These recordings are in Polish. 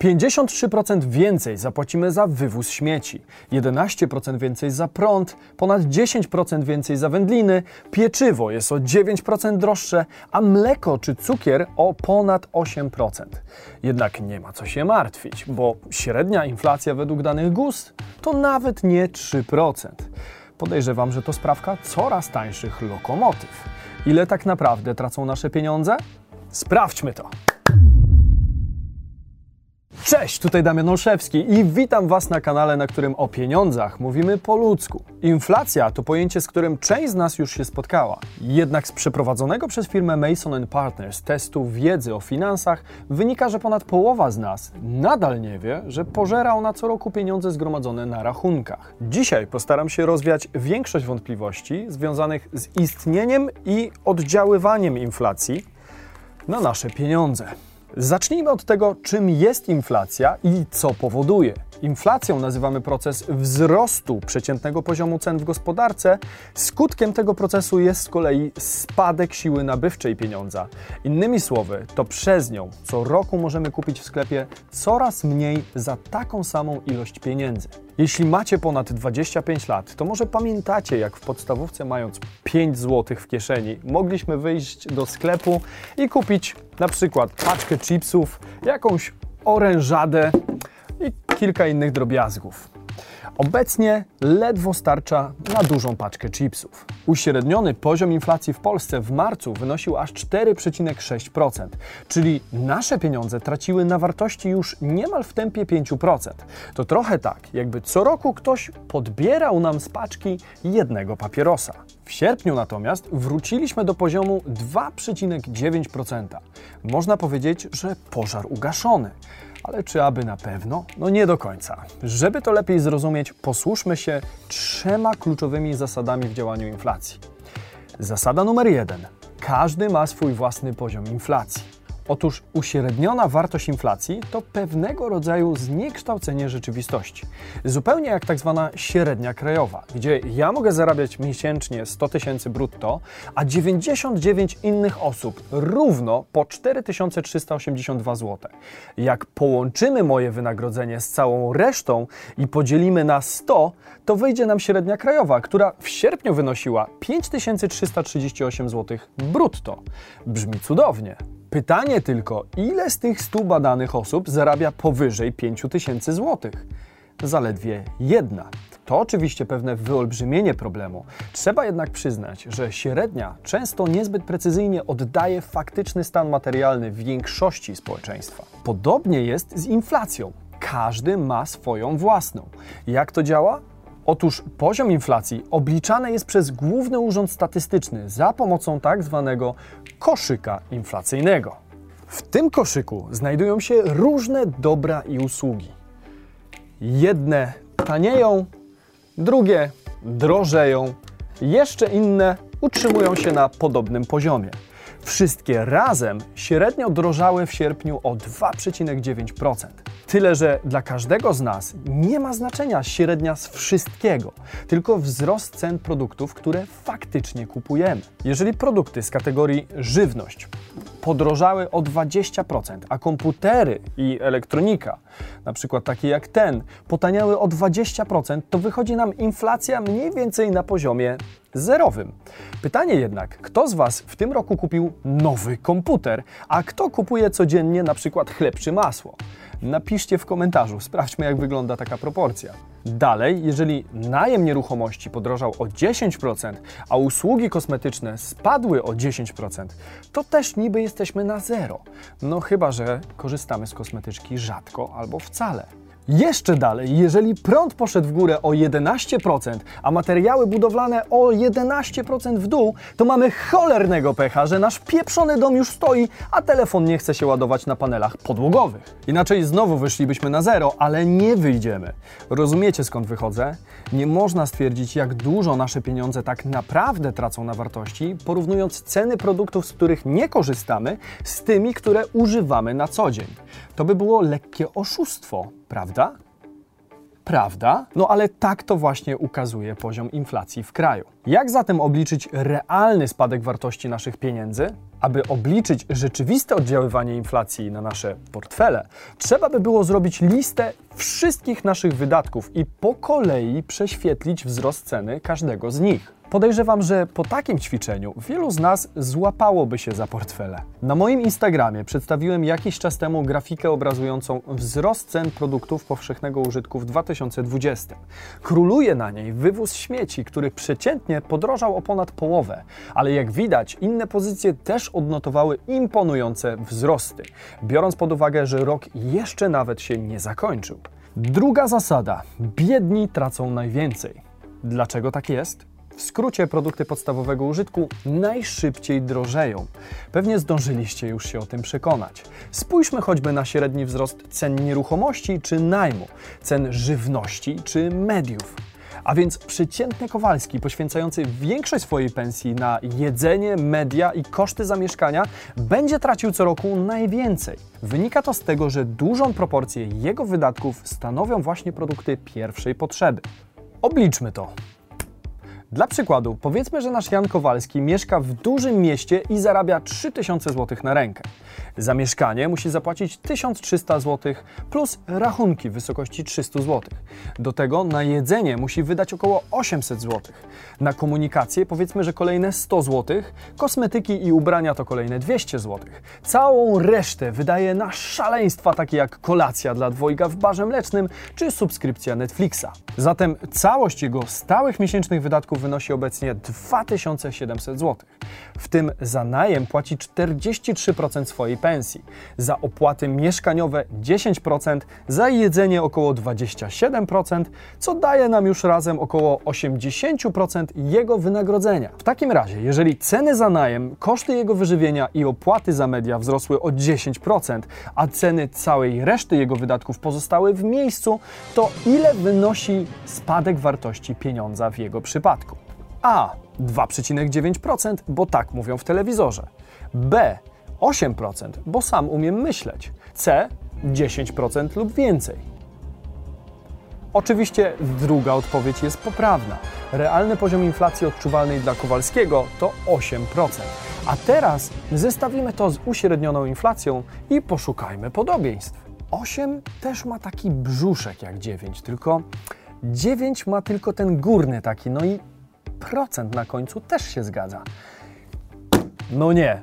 53% więcej zapłacimy za wywóz śmieci, 11% więcej za prąd, ponad 10% więcej za wędliny, pieczywo jest o 9% droższe, a mleko czy cukier o ponad 8%. Jednak nie ma co się martwić, bo średnia inflacja według danych GUS to nawet nie 3%. Podejrzewam, że to sprawka coraz tańszych lokomotyw. Ile tak naprawdę tracą nasze pieniądze? Sprawdźmy to! Cześć, tutaj Damian Olszewski i witam Was na kanale, na którym o pieniądzach mówimy po ludzku. Inflacja to pojęcie, z którym część z nas już się spotkała. Jednak z przeprowadzonego przez firmę Mason Partners testu wiedzy o finansach wynika, że ponad połowa z nas nadal nie wie, że pożera ona co roku pieniądze zgromadzone na rachunkach. Dzisiaj postaram się rozwiać większość wątpliwości związanych z istnieniem i oddziaływaniem inflacji na nasze pieniądze. Zacznijmy od tego, czym jest inflacja i co powoduje. Inflacją nazywamy proces wzrostu przeciętnego poziomu cen w gospodarce. Skutkiem tego procesu jest z kolei spadek siły nabywczej pieniądza. Innymi słowy, to przez nią co roku możemy kupić w sklepie coraz mniej za taką samą ilość pieniędzy. Jeśli macie ponad 25 lat, to może pamiętacie, jak w podstawówce, mając 5 zł w kieszeni, mogliśmy wyjść do sklepu i kupić na przykład paczkę chipsów, jakąś orężadę i kilka innych drobiazgów. Obecnie ledwo starcza na dużą paczkę chipsów. Uśredniony poziom inflacji w Polsce w marcu wynosił aż 4,6%, czyli nasze pieniądze traciły na wartości już niemal w tempie 5%. To trochę tak, jakby co roku ktoś podbierał nam z paczki jednego papierosa. W sierpniu natomiast wróciliśmy do poziomu 2,9%. Można powiedzieć, że pożar ugaszony. Ale czy aby na pewno? No nie do końca. Żeby to lepiej zrozumieć, posłuszmy się trzema kluczowymi zasadami w działaniu inflacji. Zasada numer jeden. Każdy ma swój własny poziom inflacji. Otóż uśredniona wartość inflacji to pewnego rodzaju zniekształcenie rzeczywistości. Zupełnie jak tak zwana średnia krajowa, gdzie ja mogę zarabiać miesięcznie 100 tysięcy brutto, a 99 innych osób równo po 4382 zł. Jak połączymy moje wynagrodzenie z całą resztą i podzielimy na 100, to wyjdzie nam średnia krajowa, która w sierpniu wynosiła 5338 zł brutto. Brzmi cudownie. Pytanie tylko, ile z tych 100 badanych osób zarabia powyżej 5000 zł? Zaledwie jedna. To oczywiście pewne wyolbrzymienie problemu. Trzeba jednak przyznać, że średnia często niezbyt precyzyjnie oddaje faktyczny stan materialny większości społeczeństwa. Podobnie jest z inflacją. Każdy ma swoją własną. Jak to działa? Otóż poziom inflacji obliczany jest przez Główny Urząd Statystyczny za pomocą tak zwanego koszyka inflacyjnego. W tym koszyku znajdują się różne dobra i usługi. Jedne tanieją, drugie drożeją, jeszcze inne utrzymują się na podobnym poziomie. Wszystkie razem średnio drożały w sierpniu o 2,9%. Tyle, że dla każdego z nas nie ma znaczenia średnia z wszystkiego, tylko wzrost cen produktów, które faktycznie kupujemy. Jeżeli produkty z kategorii żywność podrożały o 20%, a komputery i elektronika, na przykład takie jak ten, potaniały o 20%, to wychodzi nam inflacja mniej więcej na poziomie zerowym. Pytanie jednak, kto z Was w tym roku kupił nowy komputer, a kto kupuje codziennie na przykład chleb czy masło? Napiszcie w komentarzu, sprawdźmy jak wygląda taka proporcja. Dalej, jeżeli najem nieruchomości podrożał o 10%, a usługi kosmetyczne spadły o 10%, to też niby jesteśmy na zero. No chyba, że korzystamy z kosmetyczki rzadko albo wcale. Jeszcze dalej, jeżeli prąd poszedł w górę o 11%, a materiały budowlane o 11% w dół, to mamy cholernego pecha, że nasz pieprzony dom już stoi, a telefon nie chce się ładować na panelach podłogowych. Inaczej znowu wyszlibyśmy na zero, ale nie wyjdziemy. Rozumiecie skąd wychodzę? Nie można stwierdzić, jak dużo nasze pieniądze tak naprawdę tracą na wartości, porównując ceny produktów, z których nie korzystamy, z tymi, które używamy na co dzień. To by było lekkie oszustwo, prawda? Prawda? No ale tak to właśnie ukazuje poziom inflacji w kraju. Jak zatem obliczyć realny spadek wartości naszych pieniędzy? Aby obliczyć rzeczywiste oddziaływanie inflacji na nasze portfele, trzeba by było zrobić listę wszystkich naszych wydatków i po kolei prześwietlić wzrost ceny każdego z nich. Podejrzewam, że po takim ćwiczeniu wielu z nas złapałoby się za portfele. Na moim Instagramie przedstawiłem jakiś czas temu grafikę obrazującą wzrost cen produktów powszechnego użytku w 2020. Króluje na niej wywóz śmieci, który przeciętnie podrożał o ponad połowę, ale jak widać, inne pozycje też odnotowały imponujące wzrosty, biorąc pod uwagę, że rok jeszcze nawet się nie zakończył. Druga zasada: biedni tracą najwięcej. Dlaczego tak jest? W skrócie, produkty podstawowego użytku najszybciej drożeją. Pewnie zdążyliście już się o tym przekonać. Spójrzmy choćby na średni wzrost cen nieruchomości czy najmu, cen żywności czy mediów. A więc przeciętny Kowalski, poświęcający większość swojej pensji na jedzenie, media i koszty zamieszkania, będzie tracił co roku najwięcej. Wynika to z tego, że dużą proporcję jego wydatków stanowią właśnie produkty pierwszej potrzeby. Obliczmy to. Dla przykładu, powiedzmy, że nasz Jan Kowalski mieszka w dużym mieście i zarabia 3000 zł na rękę. Za mieszkanie musi zapłacić 1300 zł plus rachunki w wysokości 300 zł. Do tego na jedzenie musi wydać około 800 zł. Na komunikację powiedzmy, że kolejne 100 zł, kosmetyki i ubrania to kolejne 200 zł. Całą resztę wydaje na szaleństwa takie jak kolacja dla dwojga w barze mlecznym czy subskrypcja Netflixa. Zatem całość jego stałych miesięcznych wydatków wynosi obecnie 2700 zł. W tym za najem płaci 43% swojej pensji, za opłaty mieszkaniowe 10%, za jedzenie około 27%, co daje nam już razem około 80% jego wynagrodzenia. W takim razie, jeżeli ceny za najem, koszty jego wyżywienia i opłaty za media wzrosły o 10%, a ceny całej reszty jego wydatków pozostały w miejscu, to ile wynosi spadek wartości pieniądza w jego przypadku? A 2,9%, bo tak mówią w telewizorze. B 8%, bo sam umiem myśleć. C 10% lub więcej. Oczywiście druga odpowiedź jest poprawna. Realny poziom inflacji odczuwalnej dla Kowalskiego to 8%. A teraz zestawimy to z uśrednioną inflacją i poszukajmy podobieństw. 8 też ma taki brzuszek jak 9, tylko 9 ma tylko ten górny taki, no i procent na końcu też się zgadza. No nie,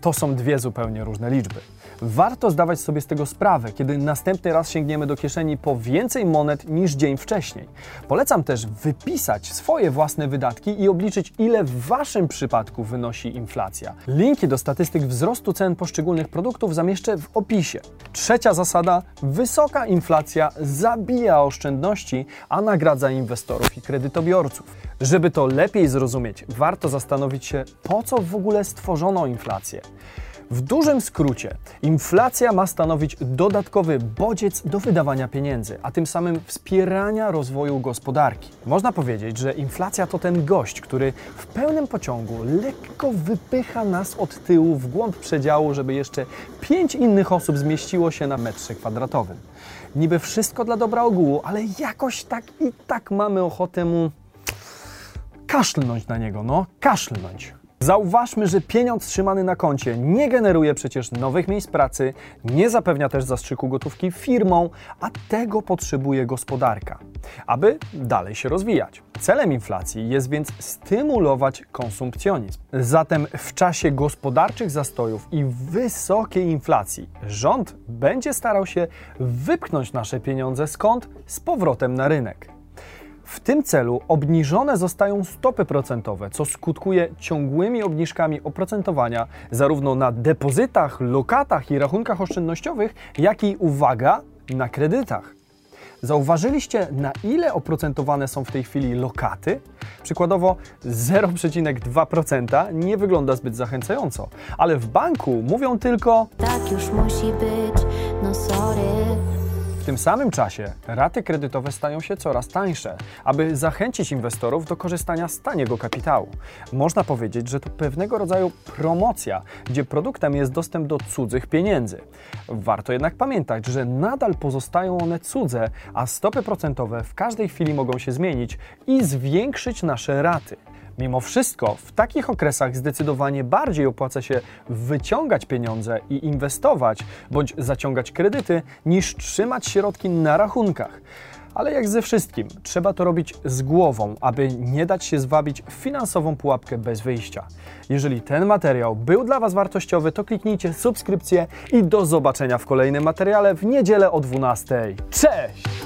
to są dwie zupełnie różne liczby. Warto zdawać sobie z tego sprawę, kiedy następny raz sięgniemy do kieszeni po więcej monet niż dzień wcześniej. Polecam też wypisać swoje własne wydatki i obliczyć, ile w Waszym przypadku wynosi inflacja. Linki do statystyk wzrostu cen poszczególnych produktów zamieszczę w opisie. Trzecia zasada: wysoka inflacja zabija oszczędności, a nagradza inwestorów i kredytobiorców. Żeby to lepiej zrozumieć, warto zastanowić się, po co w ogóle stworzono inflację. W dużym skrócie, inflacja ma stanowić dodatkowy bodziec do wydawania pieniędzy, a tym samym wspierania rozwoju gospodarki. Można powiedzieć, że inflacja to ten gość, który w pełnym pociągu lekko wypycha nas od tyłu w głąb przedziału, żeby jeszcze pięć innych osób zmieściło się na metrze kwadratowym. Niby wszystko dla dobra ogółu, ale jakoś tak i tak mamy ochotę mu kaszlnąć na niego, no, kaszlnąć. Zauważmy, że pieniądz trzymany na koncie nie generuje przecież nowych miejsc pracy, nie zapewnia też zastrzyku gotówki firmą, a tego potrzebuje gospodarka, aby dalej się rozwijać. Celem inflacji jest więc stymulować konsumpcjonizm. Zatem w czasie gospodarczych zastojów i wysokiej inflacji rząd będzie starał się wypchnąć nasze pieniądze skąd z powrotem na rynek. W tym celu obniżone zostają stopy procentowe, co skutkuje ciągłymi obniżkami oprocentowania zarówno na depozytach, lokatach i rachunkach oszczędnościowych, jak i uwaga na kredytach. Zauważyliście, na ile oprocentowane są w tej chwili lokaty? Przykładowo 0,2% nie wygląda zbyt zachęcająco, ale w banku mówią tylko Tak już musi być, no sorry. W tym samym czasie raty kredytowe stają się coraz tańsze, aby zachęcić inwestorów do korzystania z taniego kapitału. Można powiedzieć, że to pewnego rodzaju promocja, gdzie produktem jest dostęp do cudzych pieniędzy. Warto jednak pamiętać, że nadal pozostają one cudze, a stopy procentowe w każdej chwili mogą się zmienić i zwiększyć nasze raty. Mimo wszystko, w takich okresach zdecydowanie bardziej opłaca się wyciągać pieniądze i inwestować, bądź zaciągać kredyty, niż trzymać środki na rachunkach. Ale jak ze wszystkim, trzeba to robić z głową, aby nie dać się zwabić w finansową pułapkę bez wyjścia. Jeżeli ten materiał był dla Was wartościowy, to kliknijcie subskrypcję i do zobaczenia w kolejnym materiale w niedzielę o 12. Cześć!